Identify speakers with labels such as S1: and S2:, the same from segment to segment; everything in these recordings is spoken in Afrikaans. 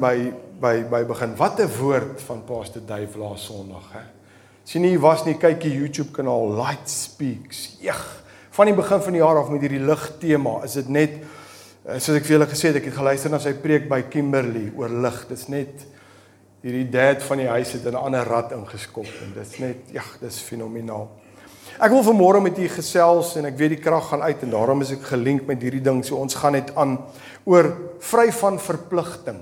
S1: by by by begin. Wat 'n woord van Pastor Dave laas Sondag, hè. Sien jy was nie kyk die YouTube kanaal Light Speaks. Eeg. Van die begin van die jaar af met hierdie lig tema, is dit net eh, soos ek vir julle gesê het, ek het geluister na sy preek by Kimberley oor lig. Dit's net hierdie dad van die huis het 'n ander rad ingeskop en dit's net ja, dis fenomenaal. Ek wil vanmôre met u gesels en ek weet die krag gaan uit en daarom is ek gelink met hierdie ding. So ons gaan net aan oor vry van verpligting.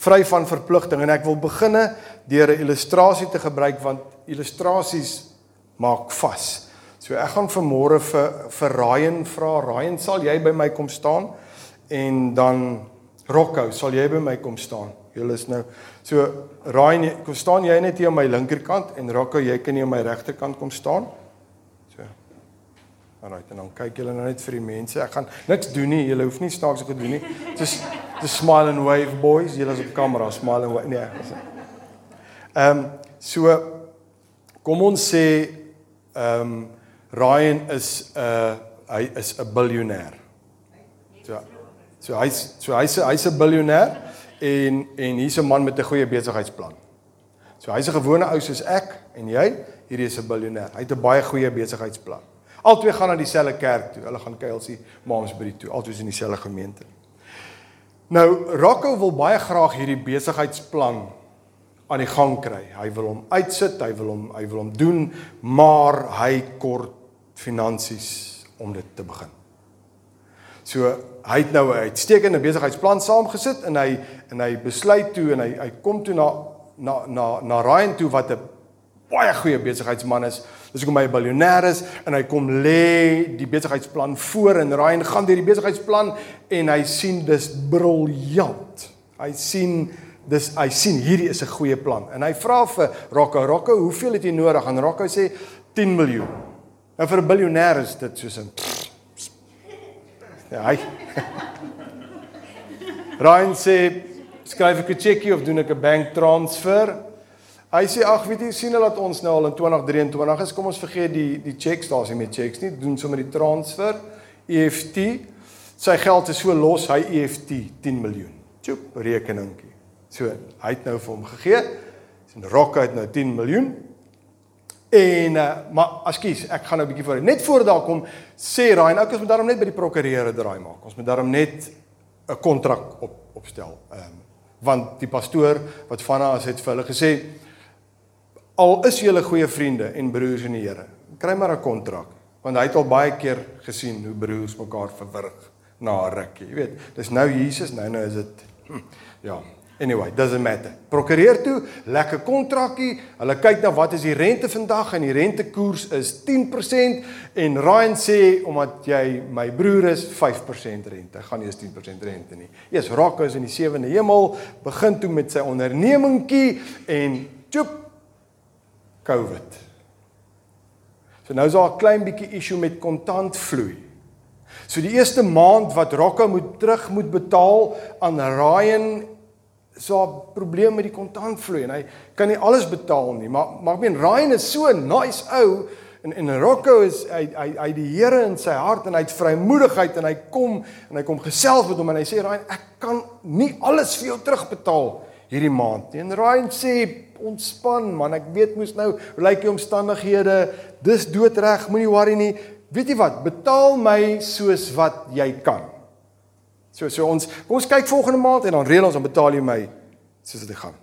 S1: Vry van verpligting en ek wil beginne deur 'n illustrasie te gebruik want illustrasies maak vas. So ek gaan vanmôre vir vir Ryan vra. Ryan, sal jy by my kom staan? En dan Rocco, sal jy by my kom staan? Julle is nou so Ryan, kom staan jy net hier aan my linkerkant en Rocco, jy kan nie aan my regterkant kom staan. So. En dan kyk julle nou net vir die mense. Ek gaan niks doen nie. Julle hoef nie snaaks te doen nie. Just the smile and wave boys. Julle is op kamera, smile and wave. Nee. Ehm um, so kom ons sê ehm um, Ryan is 'n uh, hy is 'n biljoenêr. So so hy's so hy's hy's 'n biljoenêr en en hier's 'n man met 'n goeie besigheidsplan. So hy's 'n gewone ou soos ek en jy, hierdie is 'n biljoenêr. Hy het 'n baie goeie besigheidsplan. Albei gaan na dieselfde kerk toe. Hulle gaan kuilsie Maamsbury toe. Albei is in dieselfde gemeente. Nou Rocco wil baie graag hierdie besigheidsplan aan die gang kry. Hy wil hom uitsit, hy wil hom hy wil hom doen, maar hy kort finansies om dit te begin. So hy het nou 'n uitstekende besigheidsplan saamgesit en hy en hy besluit toe en hy hy kom toe na na na na Ryan toe wat 'n baie goeie besigheidsman is. Dis hoekom hy 'n biljoenêr is en hy kom lê die besigheidsplan voor en Ryan gaan deur die besigheidsplan en hy sien dis briljant. Hy sien dis hy sien hierdie is 'n goeie plan en hy vra vir Rocco, Rocco, hoeveel het jy nodig? En Rocco sê 10 miljoen. Nou vir 'n biljoenêr is dit soos 'n Ja, hy. Ryan sê skryf ek 'n cheque of doen ek 'n bank transfer? Hy sê ag, weet jy, sien hulle dat ons nou al in 2023 is, kom ons vergeet die die checks, daar's nie meer checks nie, doen sommer die transfer EFT. Sy geld is so los, hy EFT 10 miljoen. Tjoep, rekeningkie. So, hy het nou vir hom gegee. Sien Rock het nou 10 miljoen. En uh, maar ekskuus, ek gaan nou 'n bietjie voor. Net voor daar kom sê Ryan, ek is met daarom net by die prokureur draai maak. Ons moet daarom net 'n kontrak op opstel. Ehm um, want die pastoor wat van haar het vir hulle gesê al is julle goeie vriende en broers in die Here, kry maar 'n kontrak want hy het al baie keer gesien hoe broers mekaar verwrig na 'n rukkie. Jy weet, dis nou Jesus, nou nou is dit hm, ja, Anyway, doesn't matter. Prokureer toe, lekker kontrakkie. Hulle kyk na wat is die rente vandag en die rentekoers is 10% en Ryan sê omdat jy my broer is 5% rente. Gaan nie eens 10% rente nie. Eers Rocco is in die sewende hemel, begin toe met sy ondernemingkie en tjoep COVID. So nou is daar 'n klein bietjie issue met kontantvloei. So die eerste maand wat Rocco moet terug moet betaal aan Ryan so 'n probleem met die kontantvloei en hy kan nie alles betaal nie. Maar maar ek meen Ryan is so 'n nice ou en en Rocco is hy hy hy die Here in sy hart en hy het vrymoedigheid en hy kom en hy kom gesels met hom en hy sê Ryan, ek kan nie alles vir jou terugbetaal hierdie maand nie. En Ryan sê ontspan man, ek weet moes nou lyk die omstandighede, dis doodreg, moenie worry nie. Weet jy wat? Betaal my soos wat jy kan. So so ons kom ons kyk volgende maand en dan reël ons dan betaal jy my soos dit gaan.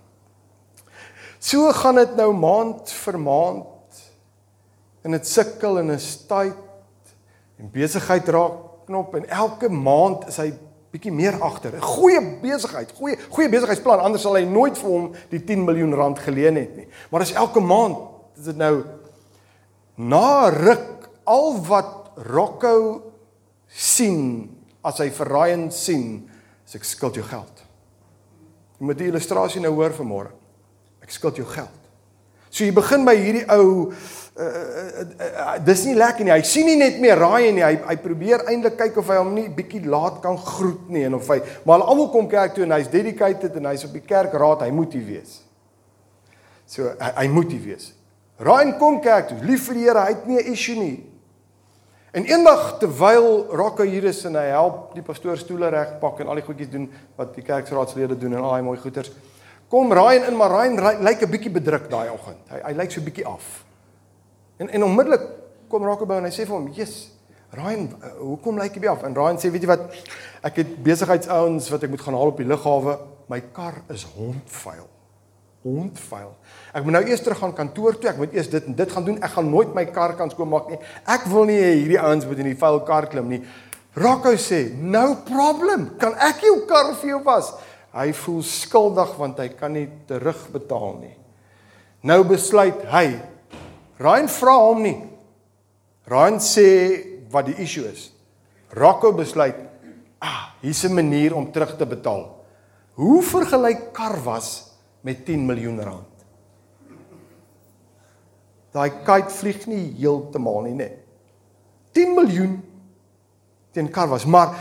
S1: So gaan dit nou maand vir maand en dit sukkel en is tyd en besigheid raak knop en elke maand is hy bietjie meer agter. 'n Goeie besigheid, goeie goeie besigheidsplan anders sal hy nooit vir hom die 10 miljoen rand geleen het nie. Maar as elke maand is dit nou na ruk al wat Rocco sien as hy vir Ryan sien, sê ek skuld jou geld. Jy moet die illustrasie nou hoor vanmôre. Ek skuld jou geld. So jy begin by hierdie ou uh, uh, uh, dis nie lekker nie. Hy sien nie net meer Ryan nie. Hy hy probeer eintlik kyk of hy hom nie bietjie laat kan groet nie en of hy maar almal kom kerk toe en hy's dedicated en hy's op die kerkraad, hy moet hier wees. So hy, hy moet hier wees. Ryan kom kerk toe, lief vir die Here, hy het nie 'n issue nie. En eendag terwyl Rocco hier is en hy help die pastoor stoele regpak en al die goedjies doen wat die kerkraadslede doen en al daai mooi goeders, kom Ryan in, maar Ryan lyk 'n bietjie bedruk daai oggend. Hy hy lyk so 'n bietjie af. En en onmiddellik kom by en hy sê vir hom, "Jesus, Ryan, hoekom lyk jy af?" En Ryan sê, "Weet jy wat? Ek het besigheidsouens wat ek moet gaan haal op die lughawe. My kar is hondvuil." Hondvuil. Ek moet nou eers terug gaan kantoor toe. Ek moet eers dit en dit gaan doen. Ek gaan nooit my kar kan skoonmaak nie. Ek wil nie hierdie ouens moet in die vuil kar klim nie. Rocco sê, "No problem. Kan ek jou kar vir jou was?" Hy voel skuldig want hy kan nie terugbetaal nie. Nou besluit hy. Ryan vra hom nie. Ryan sê wat die issue is. Rocco besluit, "Ah, hier's 'n manier om terug te betaal." Hoe vergelyk kar was met 10 miljoen rand? Daai kite vlieg nie heeltemal nie, nê. 10 miljoen teen kar was, maar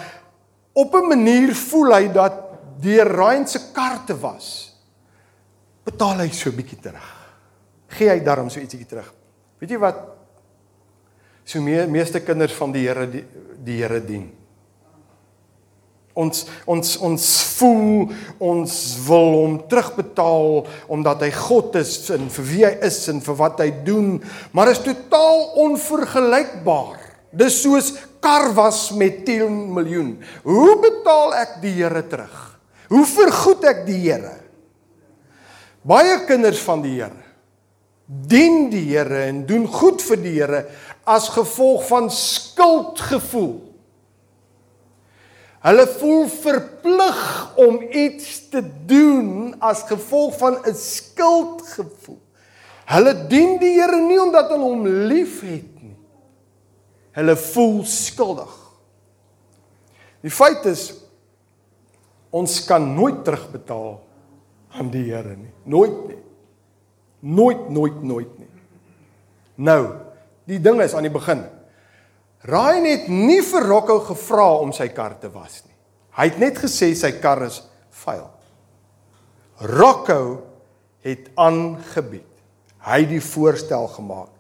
S1: op 'n manier voel hy dat deur Ryan se kar te was, betaal hy so 'n bietjie terug. Gee hy daarom so ietsie terug. Weet jy wat? So me, meeste kinders van die Here die, die Here dien. Ons ons ons voel ons wil hom terugbetaal omdat hy God is en vir wie hy is en vir wat hy doen, maar is totaal onvergelykbaar. Dis soos kar was met 10 miljoen. Hoe betaal ek die Here terug? Hoe vergoed ek die Here? Baie kinders van die Here dien die Here en doen goed vir die Here as gevolg van skuldgevoel. Hulle voel verplig om iets te doen as gevolg van 'n skuldgevoel. Hulle dien die Here nie omdat hulle hom liefhet nie. Hulle voel skuldig. Die feit is ons kan nooit terugbetaal aan die Here nie. Nooit nie. Nooit, nooit, nooit nie. Nou, die ding is aan die begin Ryan het nie vir Rocco gevra om sy kar te was nie. Hy het net gesê sy kar is vuil. Rocco het aangebied. Hy het die voorstel gemaak.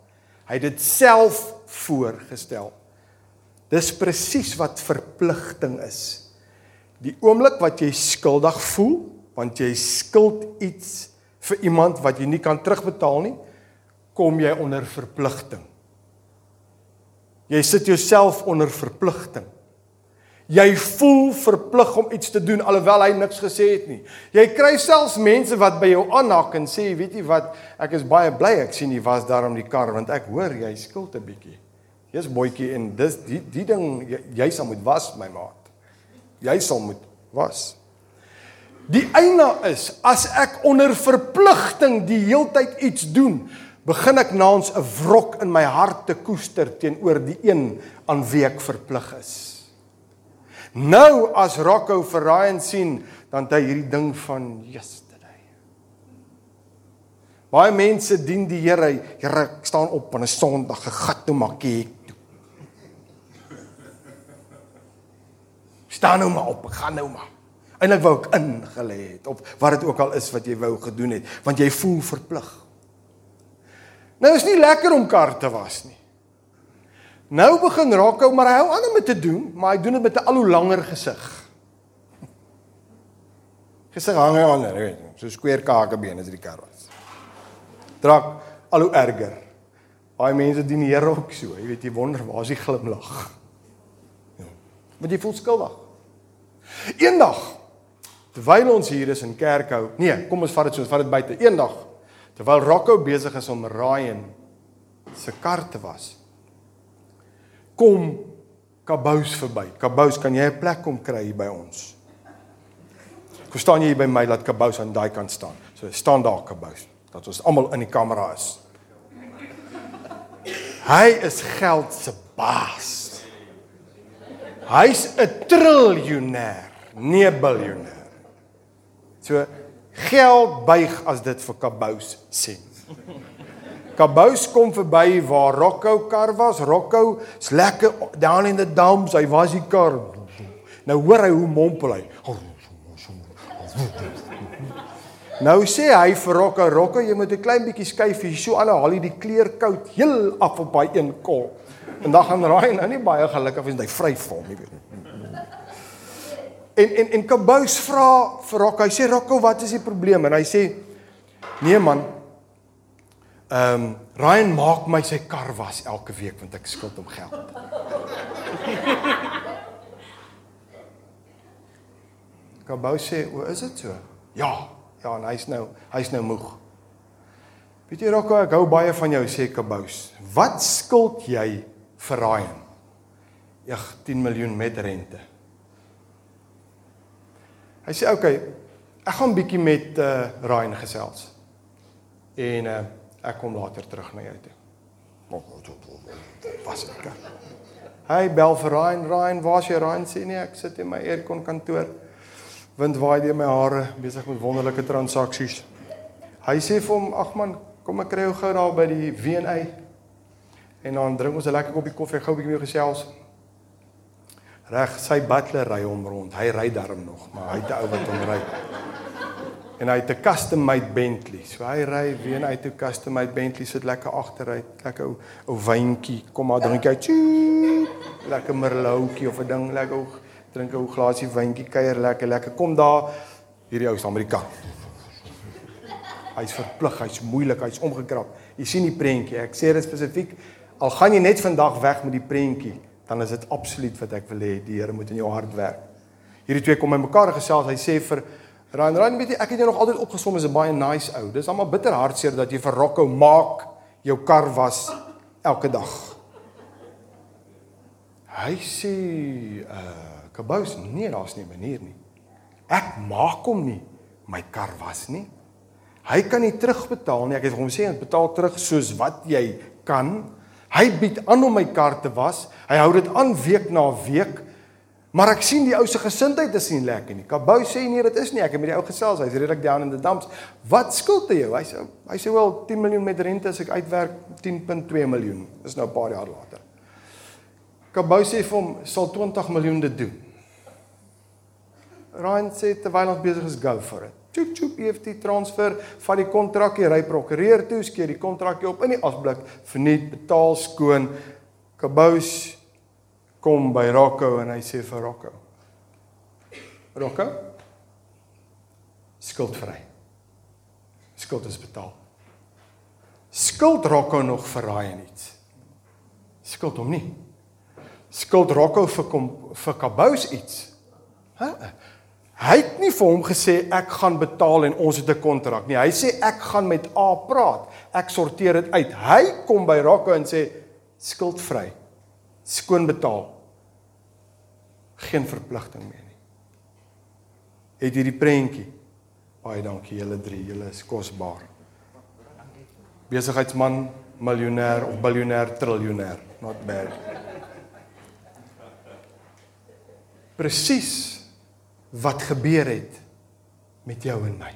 S1: Hy het dit self voorgestel. Dis presies wat verpligting is. Die oomblik wat jy skuldig voel, want jy skuld iets vir iemand wat jy nie kan terugbetaal nie, kom jy onder verpligting. Jy sit jouself onder verpligting. Jy voel verplig om iets te doen alhoewel hy niks gesê het nie. Jy kry selfs mense wat by jou aanhak en sê, weet jy wat, ek is baie bly ek sien jy was daar om die kar want ek hoor jy skuld 'n bietjie. Jy's boetjie en dis die die ding jy, jy sal moet was my maat. Jy sal moet was. Die eina is as ek onder verpligting die heeltyd iets doen, begin ek naans 'n wrok in my hart te koester teenoor die een aan wie ek verplig is. Nou as Rocco vir Ryan sien, dan het hy hierdie ding van yesterday. Baie mense dien die Here, Here, ek staan op op 'n Sondag, gegat toe maak ek toe. Staan nou maar op, gaan nou maar. Eindelik wou ek ingelê het of wat dit ook al is wat jy wou gedoen het, want jy voel verplig. Nou is nie lekker om kar te was nie. Nou begin Rocco, maar hy hou aan om dit te doen, maar hy doen dit met 'n al hoe langer gesig. Gesig hang hy aan, weet jy, so skweer kakebeen as die kar was. Drak al hoe erger. Baie mense dien die Here ook so, jy weet jy wonder waar is die glimlag? Ja. Want jy voel skuldig. Eendag terwyl ons hier is in Kerkhou, nee, kom ons vat dit so, vat dit buite. Eendag Terwyl Rocco besig is om Ryan se kar te was, kom Kabous verby. Kabous, kan jy 'n plek kom kry hier by ons? Kom staan jy hier by my laat Kabous aan daai kant staan. So staan daar Kabous dat ons almal in die kamera is. Hy is geld se baas. Hy's 'n triljoenêr, nie 'n biljoenêr. So geld buig as dit vir Kabous sê. Kabous kom verby waar Rocco kar was. Rocco is lekker down in the dumps. Hy was die kar. Nou hoor hy hoe mompel hy. Nou sê hy vir Rocco, Rocco, jy moet 'n klein bietjie skuif hier. So al haal hy die kleer koud heel af op daai een kol. En dan gaan Ryan nou nie baie gelukkig wees hy vry vir hom, weet. En en en Kabous vra vir Rocco, hy sê Rocco, wat is die probleem? En hy sê nee man. Ehm um, Ryan maak my sy kar was elke week want ek skuld hom geld. Kabous sê, "O, is dit so?" Ja, ja, en hy's nou, hy's nou moeg. Weet jy Rocco, ek hou baie van jou sê Kabous. Wat skuld jy vir Ryan? Ja, 10 miljoen met rente. Hy sê oké, okay, ek gaan bietjie met uh Ryan gesels. En uh ek kom later terug na jou toe. Was ek. Hy bel vir Ryan, Ryan, waar's jy Ryan sê nee, ek sit in my aircon kantoor. Wind waai deur my hare, besig met wonderlike transaksies. Hy sê vir hom, "Ag man, kom ek kry jou gou daar by die W&A." En dan drink ons 'n lekker koppie koffie, gou 'n bietjie mee gesels. Reg, sy butler ry hom rond. Hy ry darm nog, maar hy het 'n ou wat hom ry. En hy het 'n custom made Bentley. So hy ry weer uit 'n custom made Bentley sit lekker agteruit, lekker ou ou wyntjie. Kom maar drink jy. Lekker merlotjie of 'n ding lekker ou drink 'n ou glasie wyntjie, kuier lekker lekker. Kom daar hierdie ou is Amerikaan. Hy's verplig, hy's moeilik, hy's omgekrap. Jy sien die prentjie. Ek sê dit spesifiek al gaan jy net vandag weg met die prentjie, dan is dit absoluut wat ek wil hê die Here moet in jou hart werk. Hierdie twee kom by mekaar gesels. Hy sê vir Ryan, Ryan weet jy, ek het jou nog altyd opgesom as 'n baie nice ou. Dis almal bitter hartseer dat jy vir Rocco maak jou kar was elke dag. Hy sê, uh, Kabous, nee, daar's nie 'n manier nie. Ek maak hom nie my kar was nie. Hy kan nie terugbetaal nie. Ek het hom sê, "Betaal terug soos wat jy kan." Hy bied aan om my kar te was. Hy hou dit aan week na week. Maar ek sien die ou se gesindheid is nie lekker nie. Kabou sê nee, dit is nie. Ek het met die ou gesels. Hy's redelik down in the dumps. Wat skuld hy jou? Hy sê hy sê wel 10 miljoen met rente as ek uitwerk 10.2 miljoen. Dis nou 'n paar jaar later. Kabou sê vir hom sal 20 miljoen dit doen. Ryan sê terwyl ons besig is go for it. Choop choop EFT transfer van die kontrakkie ry prokureur toe skeer die kontrakkie op in die asblik verniet betaal skoon. Kabou kom by Rocco en hy sê vir Rocco Rocco skuldvry skuld is betaal. Skuld Rocco nog vir Ryan iets. Skuld hom nie. Skuld Rocco vir kom vir Kabous iets. Hè hy het nie vir hom gesê ek gaan betaal en ons het 'n kontrak nie hy sê ek gaan met A praat ek sorteer dit uit hy kom by Rocco en sê skuldvry skoon betaal geen verpligting meer nie. Het hierdie prentjie. Baie dankie julle drie, julle is kosbaar. Besigheidsman, miljonair of biljoenêr, triljoenêr, not bad. Presies wat gebeur het met jou en my.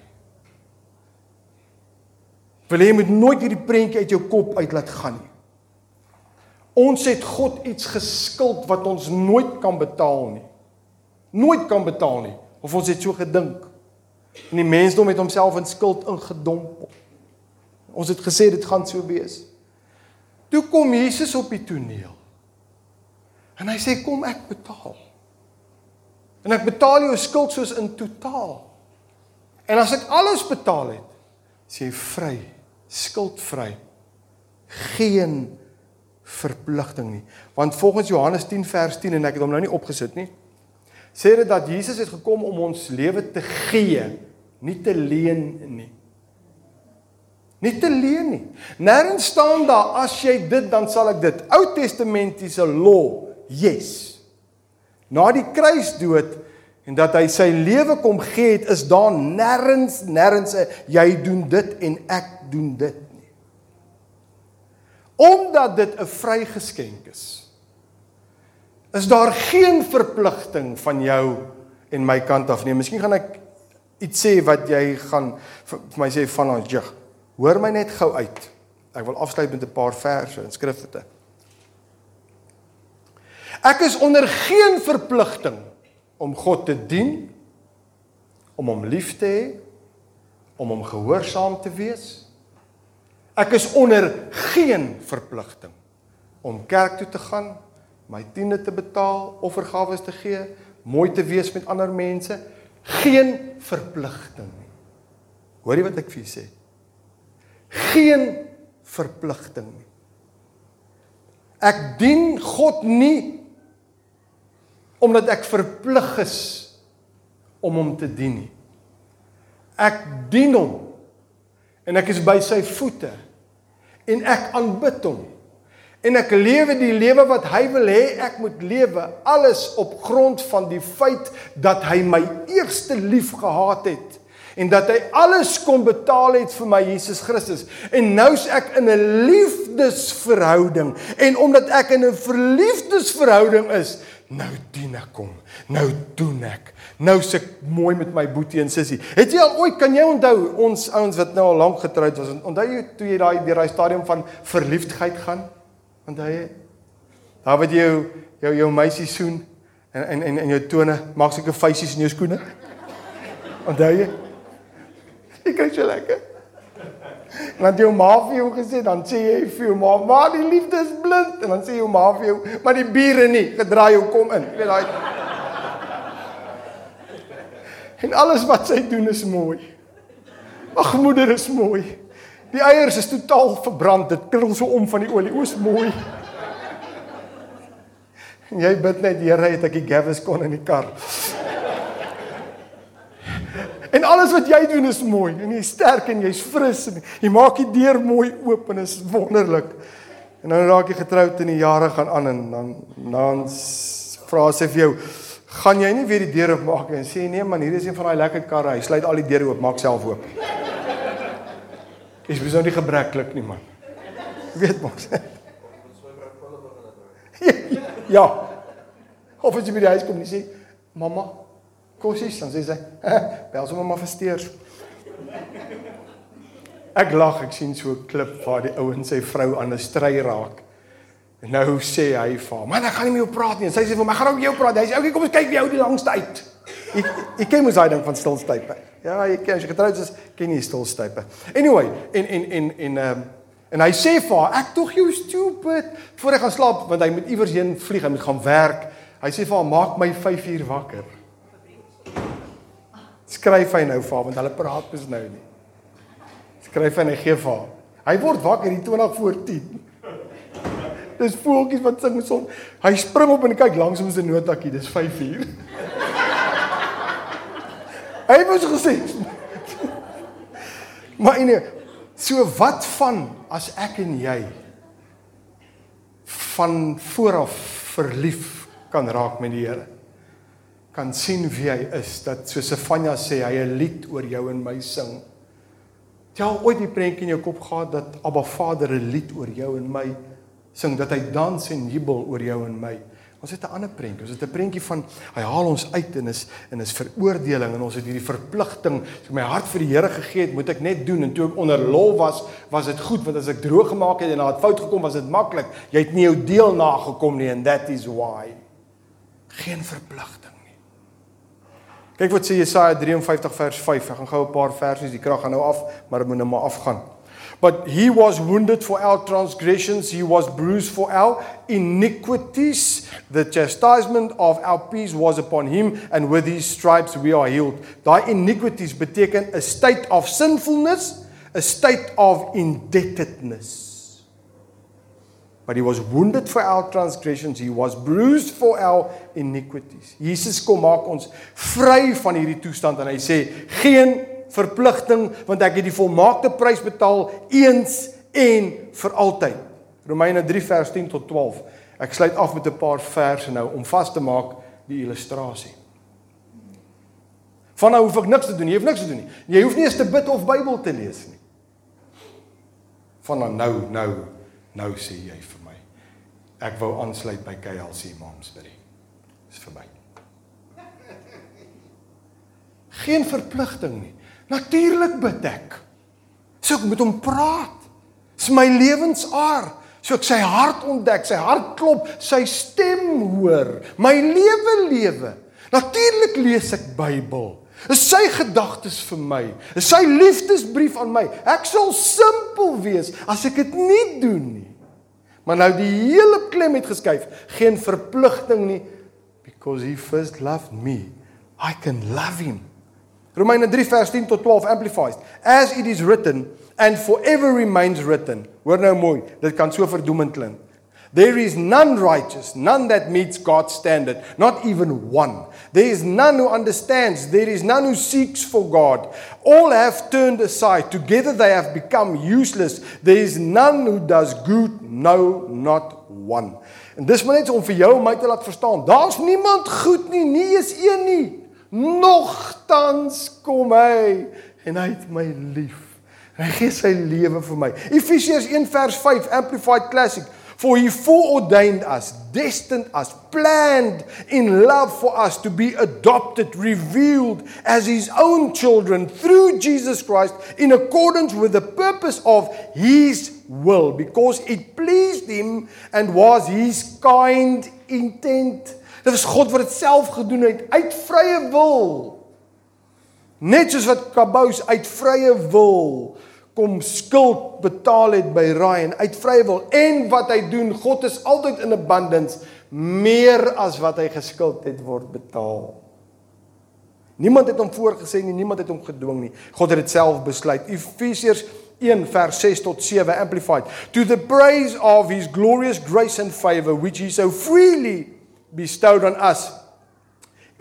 S1: Wil jy moet nooit hierdie prentjie uit jou kop uit laat gaan nie. Ons het God iets geskuld wat ons nooit kan betaal nie. Nooit kan betaal nie of ons het so gedink. En die mensdom het homself in skuld ingedompel. Ons het gesê dit gaan so wees. Toe kom Jesus op die toneel. En hy sê kom ek betaal. En ek betaal jou skuld soos in totaal. En as ek alles betaal het, sê jy vry, skuldvry. Geen verpligting nie. Want volgens Johannes 10 vers 10 en ek het hom nou nie opgesit nie, sê dit dat Jesus het gekom om ons lewe te gee, nie te leen nie. Nie te leen nie. Nêrens staan daar as jy dit dan sal ek dit. Ou Testamentiese law. Yes. Na die kruisdood en dat hy sy lewe kom gee het, is daar nêrens nêrens jy doen dit en ek doen dit omdat dit 'n vrygeskenk is. Is daar geen verpligting van jou en my kant af nie. Miskien gaan ek iets sê wat jy gaan vir my sê van ons jig. Hoor my net gou uit. Ek wil afsluit met 'n paar verse in skrifte. Ek is onder geen verpligting om God te dien, om hom lief te hê, om hom gehoorsaam te wees Ek is onder geen verpligting om kerk toe te gaan, my tiende te betaal, offergawe te gee, mooi te wees met ander mense, geen verpligting nie. Hoor jy wat ek vir julle sê? Geen verpligting nie. Ek dien God nie omdat ek verplig is om hom te dien nie. Ek dien hom en ek is by sy voete en ek aanbid hom. En ek lewe die lewe wat hy wil hê ek moet lewe, alles op grond van die feit dat hy my eerste lief gehad het en dat hy alles kom betaal het vir my Jesus Christus. En nou's ek in 'n liefdesverhouding en omdat ek in 'n verliefdesverhouding is, nou dien ek hom. Nou doen ek. Nou se ek mooi met my boetie en sussie. Het jy al ooit kan jy onthou ons ouens wat nou al lank getroud was, onthou jy toe jy daai deur daai stadium van verliefdheid gaan? Onthou jy? Daar wat jy jou jou, jou meisie soen en en en en jou tone maak seker feisies in jou skoene. Onthou jy? Ek kry jy lekker. Want jou ma vir jou gesê dan sê jy vir jou ma, "Maar die liefde is blind." En dan sê jou ma vir jou, "Maar die bure nie, gedraai jou kom in." Weet daai. En alles wat sy doen is mooi. Ag moeder is mooi. Die eiers is totaal verbrand. Dit krul so om van die olie. Oos mooi. En jy bid net, Here, het ek die Gavis kon in die kar. En alles wat jy doen is mooi en jy's sterk en jy's fris en jy maak die deur mooi oop en is wonderlik. En dan raak jy getroud en die jare gaan aan en dan dan vra sy vir jou, "Gaan jy nie weer die deur oopmaak nie?" En sê nee man, hier is een van daai lekker karre. Hy sluit al die deure oop, maak self oop. Is besou nie gebreklik nie man. Weet mos. ja. Of as jy by die huis kom en sê, "Mamma, kossies dan sê sy bel sommer maar vir steers. Ek lag, ek sien so 'n klip waar die ou en sy vrou aan 'n stry raak. En nou sê hy vir haar, "Man, ek gaan nie met jou praat nie." En sy sê vir my, "Ek gaan ook met jou praat." Hy sê, "Oké, kom ons kyk wie hou die langste uit." Ek ek ken mos ding van stilstype. Ja, jy ken as jy getroud is, ken jy stilstype. Anyway, en en en en ehm um, en hy sê vir haar, "Ek tog jou stupid voor ek gaan slaap want hy moet iewers heen vlieg, moet gaan werk." Hy sê vir haar, "Maak my 5 uur wakker." Skryf hy nou vir haar want hulle praat mos nou nie. Skryf hy en hy gee vir haar. Hy word wakker hier 20 voor 10. Dis voeltjies wat sing son. Hy spring op en kyk langs hom se notakie. Dis 5 uur. hy mos gesê. maar ene so wat van as ek en jy van vooraf verlief kan raak met die Here? Kan sien wie hy is dat so Sefanja sê hy 'n lied oor jou en my sing. Jy al ooit die prentjie in jou kop gehad dat Abba Vader 'n lied oor jou en my sing dat hy dans en jubel oor jou en my. Ons het 'n ander prentjie. Ons het 'n prentjie van hy haal ons uit en is en is veroordeling en ons het hierdie verpligting. As ek my hart vir die Here gegee het, moet ek net doen en toe ek onder lof was, was dit goed want as ek droog gemaak het en daar het fout gekom, was dit maklik. Jy het nie jou deel nagekom nie and that is why. Geen verpligting. Kyk wat sê Jesaja 53 vers 5. Ek gaan gou 'n paar versies, die krag gaan nou af, maar dit moet nou maar afgaan. But he was wounded for our transgressions, he was bruised for our iniquities. The chastisement of our peace was upon him and with his stripes we are healed. Daai iniquities beteken 'n state of sinfulness, a state of indebtedness. But he was wounded for our transgressions, he was bruised for our iniquities. Jesus kom maak ons vry van hierdie toestand en hy sê geen verpligting want ek het die volmaakte prys betaal eens en vir altyd. Romeine 3 vers 10 tot 12. Ek sluit af met 'n paar verse nou om vas te maak die illustrasie. Van nou hoef ek niks te doen, jy hoef niks te doen nie. Jy hoef nie eens te bid of Bybel te lees nie. Van nou nou nou, nou sê jy vir Ek wou aansluit by KLC Momsbury. Dis verby. Geen verpligting nie. Natuurlik bid ek. So ek moet hom praat. Dis my lewensaar. So ek sy hart ontdek, sy hart klop, sy stem hoor, my lewe lewe. Natuurlik lees ek Bybel. Is sy gedagtes vir my? Is sy liefdesbrief aan my? Ek sal simpel wees as ek dit nie doen nie. Maar nou die hele klem het geskuif. Geen verpligting nie because he first loved me. I can love him. Romeine 3 vers 10 tot 12 amplifies. As it is written and forever remains written. Hoor nou mooi, dit kan so verdoemend klink. There is none righteous, none that meets God's standard, not even one. There is none who understands, there is none who seeks for God. All have turned aside, together they have become useless. There is none who does good, no, not one. En dis maar net om vir jou my te laat verstaan. Daar's niemand goed nie, nie eens een nie. Nogtans kom hy en hy het my lief. Hy gee sy lewe vir my. Efesiërs 1 vers 5 Amplified Classic For he foreordained us, destined us, planned in love for us to be adopted, revealed as his own children through Jesus Christ in accordance with the purpose of his will, because it pleased him and was his kind intent. Dit was God wat dit self gedoen het uit vrye wil. Net soos wat Kabous uit vrye wil kom skuld betaal het by Ryan uit vrye wil en wat hy doen God is altyd in abundance meer as wat hy geskuld het word betaal. Niemand het hom voorgesê nie, niemand het hom gedwing nie. God het dit self besluit. Efesiërs 1 vers 6 tot 7 amplified. To the praise of his glorious grace and favor which he so freely bestowed on us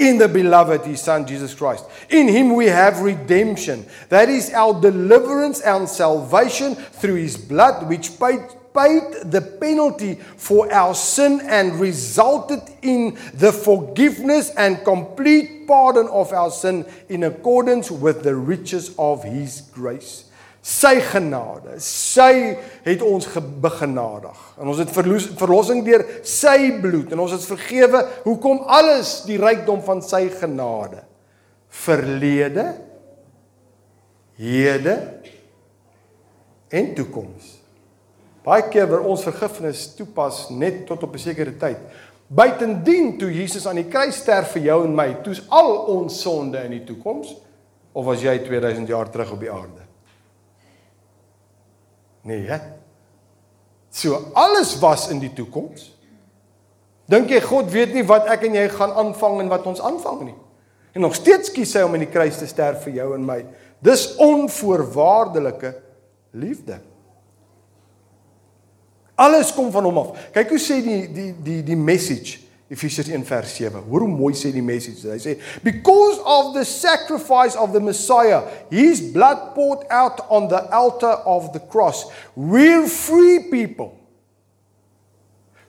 S1: in the beloved his son Jesus Christ. In him we have redemption. That is our deliverance and salvation through his blood which paid paid the penalty for our sin and resulted in the forgiveness and complete pardon of our sin in accordance with the riches of his grace. Sy genade, sy het ons begenadig. En ons het verlossing deur sy bloed en ons is vergewe. Hoekom alles die rykdom van sy genade? Verlede, hede en toekoms. Baie keer word ons vergifnis toepas net tot op 'n sekere tyd. Buitendien toe Jesus aan die kruis sterf vir jou en my, toe's al ons sonde in die toekoms of was jy 2000 jaar terug op die aarde? Nee, hè? So alles was in die toekoms. Dink jy God weet nie wat ek en jy gaan aanvang en wat ons aanvang nie? En nog steeds kies hy om in die kruis te sterf vir jou en my. Dis onvoorwaardelike liefde. Alles kom van hom af. Kyk hoe sê die die die die message Efesiërs 1 vers 7. Hoor hoe mooi sê die message. Hy sê because of the sacrifice of the Messiah, his blood poured out on the altar of the cross, we're free people.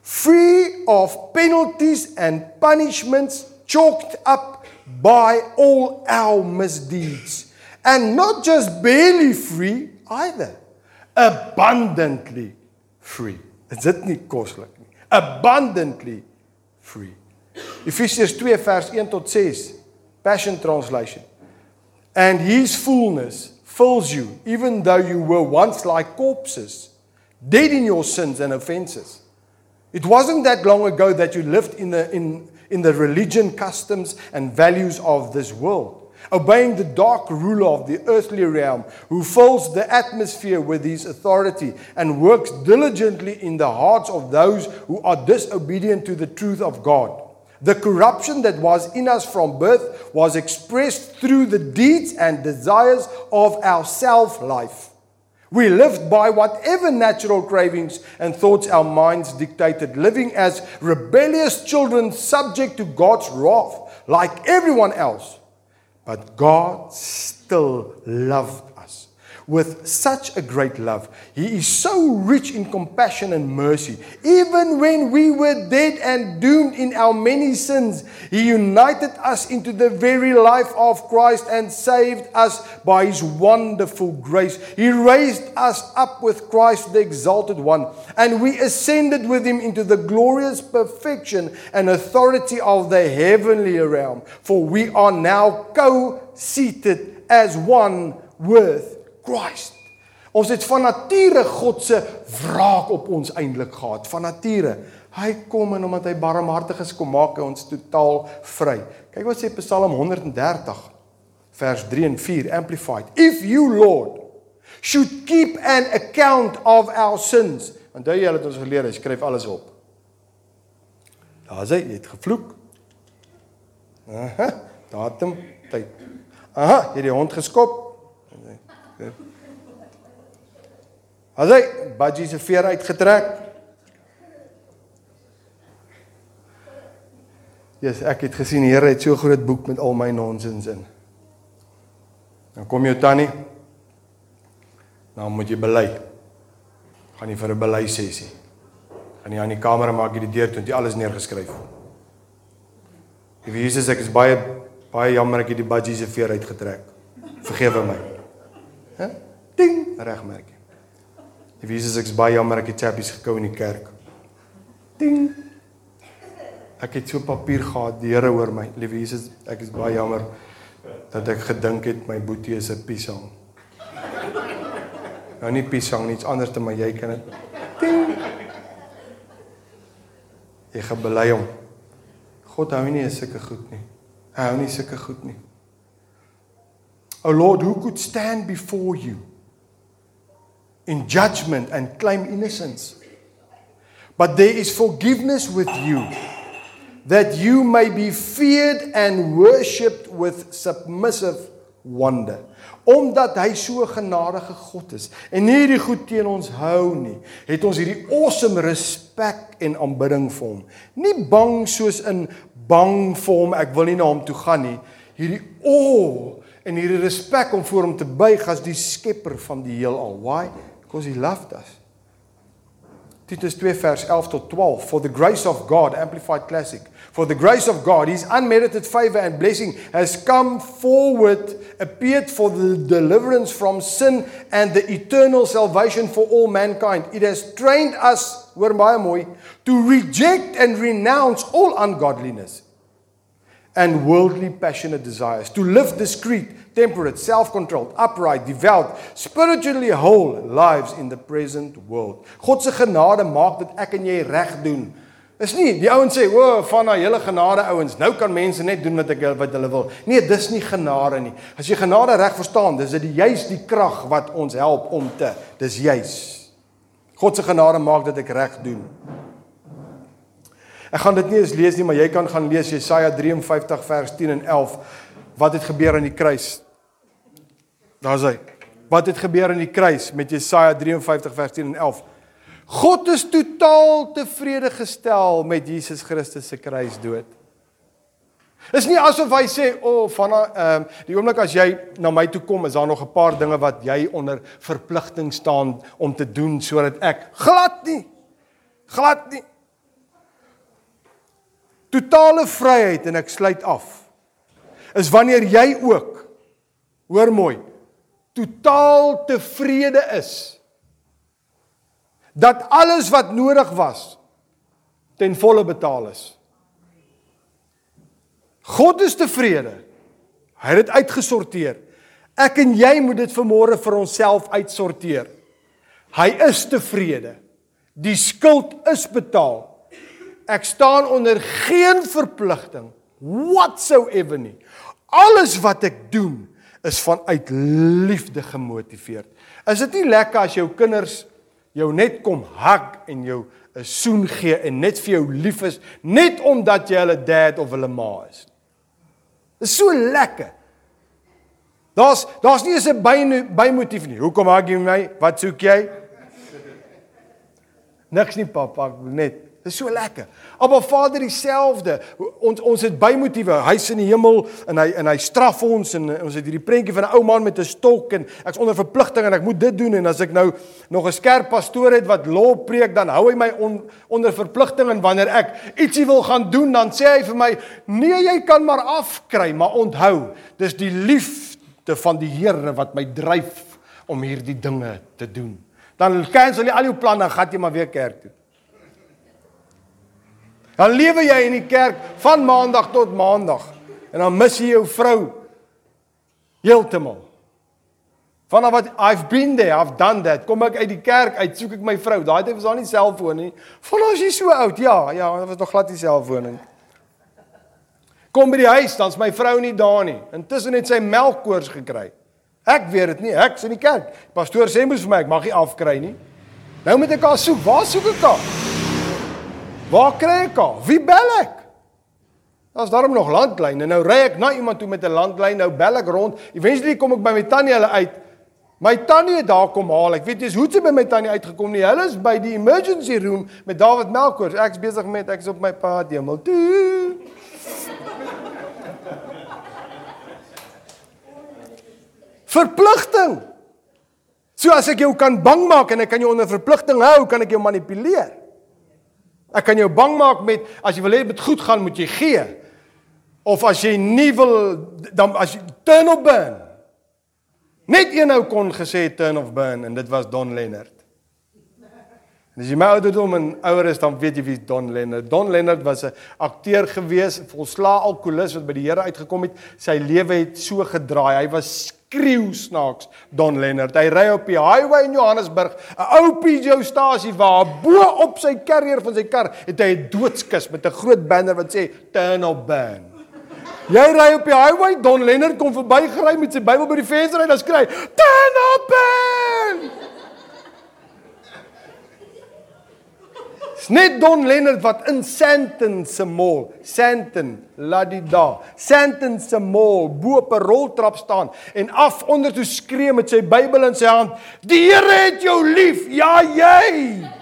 S1: Free of penalties and punishments chalked up by all our misdeeds. And not just barely free either, abundantly free. Is dit nie koslik nie? Abundantly free. Ephesians 2 vers 1 tot 6 Passion translation. And his fullness fills you even though you were once like corpses dead in your sins and offenses. It wasn't that long ago that you lived in the in in the religion customs and values of this world obeying the dark ruler of the earthly realm, who fills the atmosphere with his authority and works diligently in the hearts of those who are disobedient to the truth of God. The corruption that was in us from birth was expressed through the deeds and desires of our self life. We lived by whatever natural cravings and thoughts our minds dictated, living as rebellious children subject to God's wrath, like everyone else. But God still loved with such a great love. He is so rich in compassion and mercy. Even when we were dead and doomed in our many sins, He united us into the very life of Christ and saved us by His wonderful grace. He raised us up with Christ, the exalted one, and we ascended with Him into the glorious perfection and authority of the heavenly realm. For we are now co seated as one with Christ. Ons het van nature God se wraak op ons eintlik gehad, van nature. Hy kom en omdat hy barmhartig is, kom maak hy ons totaal vry. Kyk wat sê Psalm 130 vers 3 en 4 amplified. If you Lord should keep an account of our sins, Onthou jy het ons geleer, hy skryf alles op. Daar's hy, jy het gevloek. Aha, datum, tyd. Aha, jy het die hond geskop. As hy budgie se veer uitgetrek. Yes, ek het gesien die Here het so groot boek met al my nonsens in. Dan kom jou tannie. Nou moet jy bely. Gaan jy vir 'n bely sessie. Gaan jy aan die kamer maak jy die deur toe en jy alles neergeskryf. Die Jesus ek is baie baie jammer ek het die budgie se veer uitgetrek. Vergewe my. Hæ? Ding, regmerk. Die Jesus ek is baie jammer ek het chappies gekou in die kerk. Ding. Ek het so papier gehad, die Here hoor my. Liewe Jesus, ek is baie jammer dat ek gedink het my boetie is 'n piesang. Nou nie piesang niets anders te maar jy kan dit. Ding. Jy gaan bely hom. God hou nie sulke goed nie. Hy hou nie sulke goed nie. O Lord, who could stand before you in judgment and claim innocence? But there is forgiveness with you that you may be feared and worshipped with submissive wonder omdat hy so genadige God is en nie hierdie goed teen ons hou nie het ons hierdie awesome respek en aanbidding vir hom nie bang soos in bang vir hom ek wil nie na hom toe gaan nie hierdie awe en hierdie respek om voor hom te buig as die skepper van die heelal. Why? Because he loved us. Titus 2 vers 11 tot 12 for the grace of God amplified classic. For the grace of God, His unmerited favor and blessing has come forward, appeared for the deliverance from sin and the eternal salvation for all mankind. It has trained us, hoor baie mooi, to reject and renounce all ungodliness and worldly passionate desires, to live discreet, temperate, self-controlled, upright, devout, spiritually whole lives in the present world. God se genade maak dat ek en jy reg doen Is nie die ouens sê, "O, van daai hele genade ouens, nou kan mense net doen wat ek wat hulle wil." Nee, dis nie genade nie. As jy genade reg verstaan, dis dit juist die krag wat ons help om te. Dis juis. God se genade maak dat ek reg doen. Ek gaan dit nie eens lees nie, maar jy kan gaan lees Jesaja 53 vers 10 en 11 wat het gebeur aan die kruis. Daar's hy. Wat het gebeur aan die kruis met Jesaja 53 vers 10 en 11? God is totaal tevrede gestel met Jesus Christus se kruisdood. Is nie asof hy sê, "O, oh, van ehm um, die oomblik as jy na my toe kom, is daar nog 'n paar dinge wat jy onder verpligting staan om te doen sodat ek glad nie glad nie totale vryheid en ek sluit af. Is wanneer jy ook hoor mooi, totaal tevrede is dat alles wat nodig was ten volle betaal is. God is tevrede. Hy het dit uitgesorteer. Ek en jy moet dit vanmôre vir onsself uitsorteer. Hy is tevrede. Die skuld is betaal. Ek staan onder geen verpligting whatsoever nie. Alles wat ek doen is vanuit liefde gemotiveerd. Is dit nie lekker as jou kinders jou net kom hug en jou 'n soen gee en net vir jou lief is net omdat jy hulle dad of hulle ma is. Dit is so lekker. Daar's daar's nie eens 'n by bymotief nie. Hoekom hug jy my? Wat soek jy? Niks nie, pappa, net Dis so lekker. Maar Vader dieselfde. Ons ons het bymotiewe. Hy's in die hemel en hy en hy straf ons en ons het hierdie prentjie van 'n ou man met 'n stok en ek's onder verpligting en ek moet dit doen en as ek nou nog 'n skerp pastoor het wat lof preek dan hou hy my on, onder verpligting en wanneer ek ietsie wil gaan doen dan sê hy vir my nee jy kan maar afkry maar onthou dis die liefde van die Here wat my dryf om hierdie dinge te doen. Dan cancel jy al jou planne gaan jy maar weer kerk toe. Dan lewe jy in die kerk van maandag tot maandag en dan mis jy jou vrou heeltemal. Vanaf wat I've been there, I've done that. Kom ek uit die kerk uit, soek ek my vrou. Daai tyd was daar nie selfoon nie. Vanaf as jy so oud, ja, ja, daar was nog glad nie selfoon nie. Kom by die huis, dan's my vrou nie daar nie. Intussen het sy melkkoors gekry. Ek weet dit nie, ek's in die kerk. Pastoor sê mos vir my ek mag nie afkry nie. Nou moet ek haar soek. Waar soek ek haar? Waar kry ek haar? Wie bel ek? Daar's daarom nog landlyne. Nou ry ek na iemand toe met 'n landlyn. Nou bel ek rond. Eventually kom ek by my tannie hulle uit. My tannie het daar kom haal. Ek weet jy's hoe sy by my tannie uitgekom nie. Hulle is by die emergency room met David Melkors. Ek's besig met ek's op my pad hemel toe. Verpligting. So as ek jou kan bang maak en ek kan jou onder verpligting hou, kan ek jou manipuleer. Ek kan jou bang maak met as jy wil hê dit goed gaan, moet jy gee. Of as jy nie wil dan as jy turn of burn. Net een ou kon gesê turn of burn en dit was Don Lennard. En as jy my ouderdom en ouer is dan weet jy wie Don Lennard. Don Lennard was 'n akteur gewees, volslaa alkoholist wat by die Here uitgekom het. Sy lewe het so gedraai. Hy was skreeu snaaks Don Lennard. Hy ry op die highway in Johannesburg, 'n ou Peugeot-stasie waar bo op sy carrier van sy kar het hy 'n doodskus met 'n groot banner wat sê turn or burn. Jy ry op die highway, Don Lennard kom verbygery met sy Bybel by die venster en dan skree hy turn or burn. Dis net Don Lennard wat in Sandton se mall, Sandton, Ladida, Sandton se mall bo op 'n roltrap staan en af onder toe skree met sy Bybel in sy hand: "Die Here het jou lief, ja jy."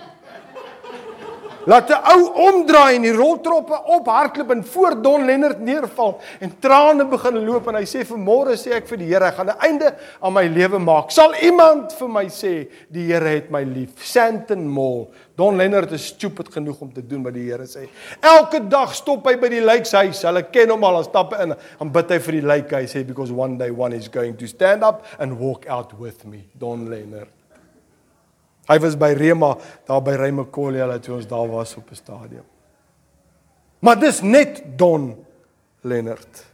S1: Laat 'n ou omdraai en die roltroppe op hardloop en voor Don Lennard neerval en trane begin loop en hy sê vir môre sê ek vir die Here ek gaan 'n einde aan my lewe maak. Sal iemand vir my sê die Here het my lief? Sandton Mall. Don Lennard is stupid genoeg om te doen wat die Here sê. Elke dag stop hy by die lijkshuis. Hulle ken hom al, dan stap hy in en bid hy vir die lijk. Hy sê because one day one is going to stand up and walk out with me. Don Lennard. Hy was by Rema daar by Reymakolia laat toe ons daar was op 'n stadion. Maar dis net Don Lennard.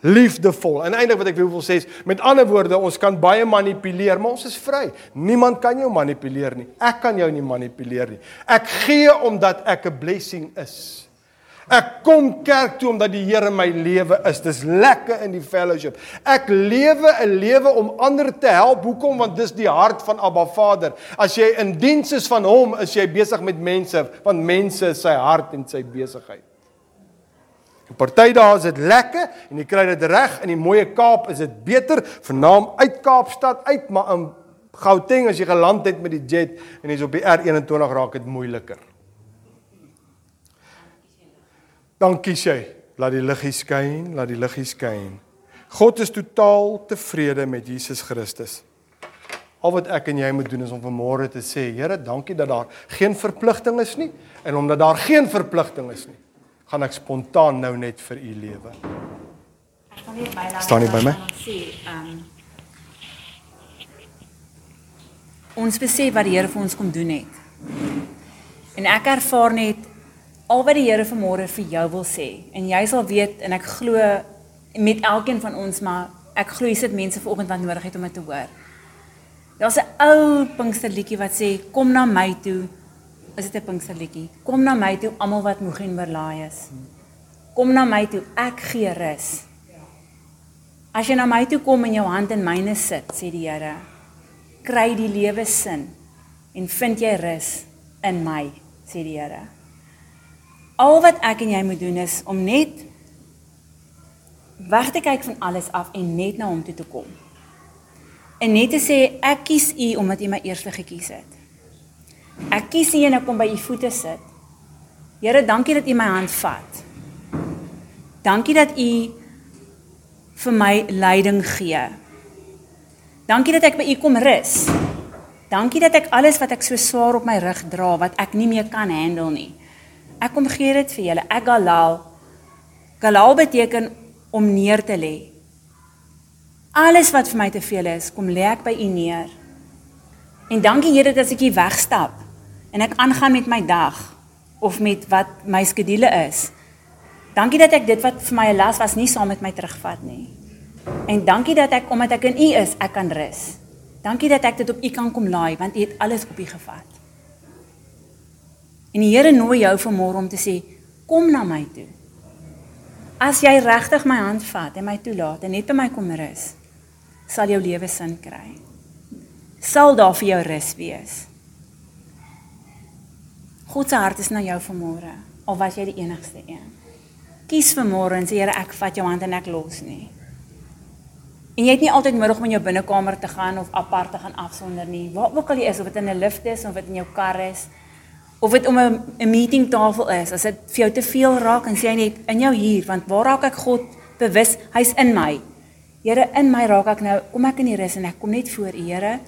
S1: Liefdevol. En eintlik wat ek wil sê is met ander woorde, ons kan baie manipuleer, maar ons is vry. Niemand kan jou manipuleer nie. Ek kan jou nie manipuleer nie. Ek gee omdat ek 'n blessing is. Ek kom kerk toe omdat die Here my lewe is. Dis lekker in die fellowship. Ek lewe 'n lewe om ander te help. Hoekom? Want dis die hart van Abba Vader. As jy in diens is van hom, is jy besig met mense, want mense is sy hart en sy besigheid. In party dae is dit lekker en jy kry dit reg in die mooi Kaap is dit beter, vernaam uit Kaapstad uit, maar in Gauteng as jy geland het met die jet en jy's op die R21 raak dit moeiliker. Dankie sê. Laat die liggie skyn, laat die liggie skyn. God is totaal tevrede met Jesus Christus. Al wat ek en jy moet doen is om vanmôre te sê, Here, dankie dat daar geen verpligting is nie en omdat daar geen verpligting is nie, gaan ek spontaan nou net vir u lewe.
S2: Ek gaan nie by
S1: Staan nie by my?
S2: Sê, um, ons besef wat die Here vir ons kom doen het. En ek ervaar net al wat die Here vanmôre vir jou wil sê en jy sal weet en ek glo met elkeen van ons maar ek glo jy sit mense vanoggend wat nodig het om dit te hoor. Daar's 'n ou Pinksterliedjie wat sê kom na my toe. Is dit 'n Pinksterliedjie? Kom na my toe almal wat moeg en oorlaai is. Kom na my toe, ek gee rus. As jy na my toe kom en jou hand in myne sit, sê die Here, kry die lewe sin en vind jy rus in my, sê die Here. Al wat ek en jy moet doen is om net weg te kyk van alles af en net na hom toe te kom. En net te sê ek kies U omdat U my eerste gekies het. Ek kies U en ek kom by U voete sit. Here, dankie dat U my hand vat. Dankie dat U vir my leiding gee. Dankie dat ek by U kom rus. Dankie dat ek alles wat ek so swaar op my rug dra wat ek nie meer kan handle nie. Ek kom gee dit vir julle. Ek galal. Galal beteken om neer te lê. Alles wat vir my te veel is, kom lê ek by U neer. En dankie Here dat ek hier wegstap en ek aangaan met my dag of met wat my skedule is. Dankie dat ek dit wat vir my 'n las was nie saam met my terugvat nie. En dankie dat ek omdat ek in U is, ek kan rus. Dankie dat ek dit op U kan kom laai want U het alles op U gevat. En die Here nooi jou vanmôre om te sê, kom na my toe. As jy regtig my hand vat en my toelaat en net by my kom rus, sal jou lewe sin kry. Sal daar vir jou rus wees. God se hart is na jou vanmôre. Al was jy die enigste een. Kies vanmôre en sê Here, ek vat jou hand en ek los nie. En jy het nie altyd nodig om in jou binnekamer te gaan of apart te gaan afsonder nie. Waar ook al jy is, of dit in 'n lift is of dit in jou kar is, of dit om 'n 'n meetingtafel is, as dit vir jou te veel raak en sê jy net in jou hier, want waar raak ek God bewus? Hy's in my. Here, in my raak ek nou, kom ek in die rus en ek kom net voor U, Here.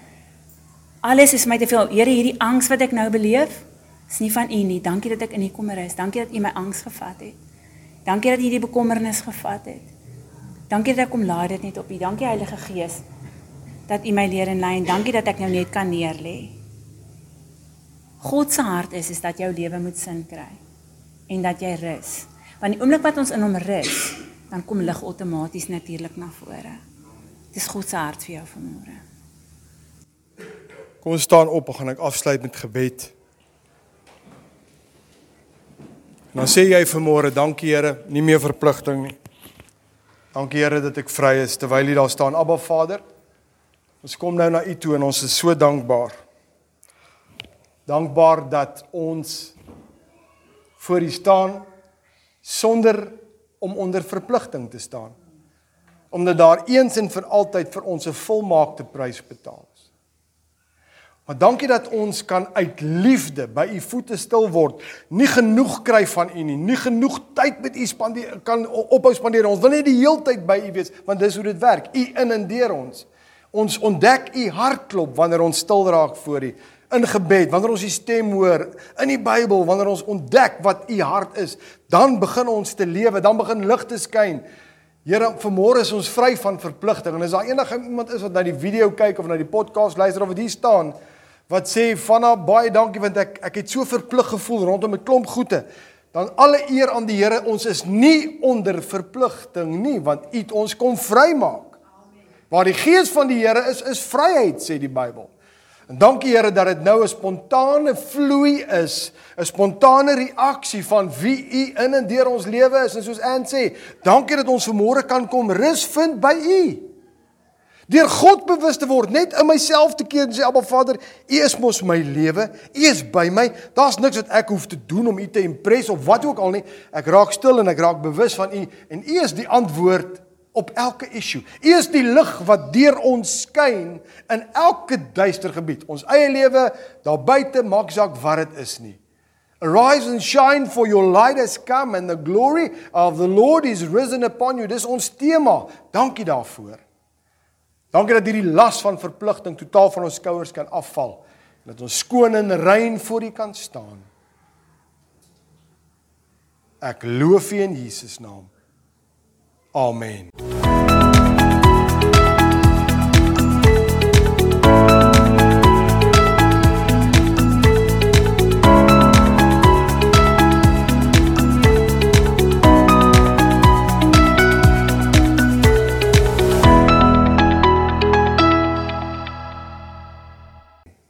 S2: Alles is my te veel. Here, hierdie angs wat ek nou beleef, is nie van U nie. Dankie dat ek in U kom rus. Dankie dat U my angs gevat het. Dankie dat U die bekommernis gevat het. Dankie dat ek kom laai dit net op U. Dankie Heilige Gees dat U my leer en lei en dankie dat ek nou net kan neerlê. God se hart is is dat jou lewe moet sin kry en dat jy rus. Want die oomblik wat ons in hom rus, dan kom lig outomaties natuurlik na vore. Dis God se hart vir jou vanmôre.
S1: Kom ons staan op gaan ek afsluit met gebed. En dan sê jy vanmôre, dankie Here, nie meer verpligting nie. Dankie Here dat ek vry is terwyl jy daar staan, Abba Vader. Ons kom nou na U toe en ons is so dankbaar. Dankbaar dat ons voor U staan sonder om onder verpligting te staan. Omdat daar eens en vir altyd vir ons 'n volmaakte prys betaal is. Maar dankie dat ons kan uit liefde by u voete stil word, nie genoeg kry van u nie, nie genoeg tyd met u spandeer kan ophou spandeer. Ons wil net die heeltyd by u wees, want dis hoe dit werk. U in en deur ons. Ons ontdek u hartklop wanneer ons stil raak voor u in gebed, wanneer ons die stem hoor in die Bybel, wanneer ons ontdek wat u hart is, dan begin ons te lewe, dan begin lig te skyn. Here, vanmôre is ons vry van verpligting en as daar enige iemand is wat na die video kyk of na die podcast luister of wat hier staan wat sê vanna baie dankie want ek ek het so verplig gevoel rondom 'n klomp goede. Dan alle eer aan die Here, ons is nie onder verpligting nie want U het ons kom vrymaak. Waar die gees van die Here is, is vryheid sê die Bybel. En dankie Here dat dit nou 'n spontane vloei is, 'n spontane reaksie van wie U in en deur ons lewe is en soos Ann sê, dankie dat ons vanmôre kan kom rus vind by U. Deur God bewus te word, net in myself te keer en sê Abba Vader, U is mos my lewe. U is by my. Daar's niks wat ek hoef te doen om U te impress of wat ook al nie. Ek raak stil en ek raak bewus van U en U is die antwoord op elke issue. U is die lig wat deur ons skyn in elke duister gebied. Ons eie lewe daar buite maak saak wat dit is nie. Arise and shine for your light has come and the glory of the Lord is risen upon you. Dis ons tema. Dankie daarvoor. Dankie dat hierdie las van verpligting totaal van ons skouers kan afval en dat ons skoon en rein voor U kan staan. Ek loof U in Jesus naam. Amen.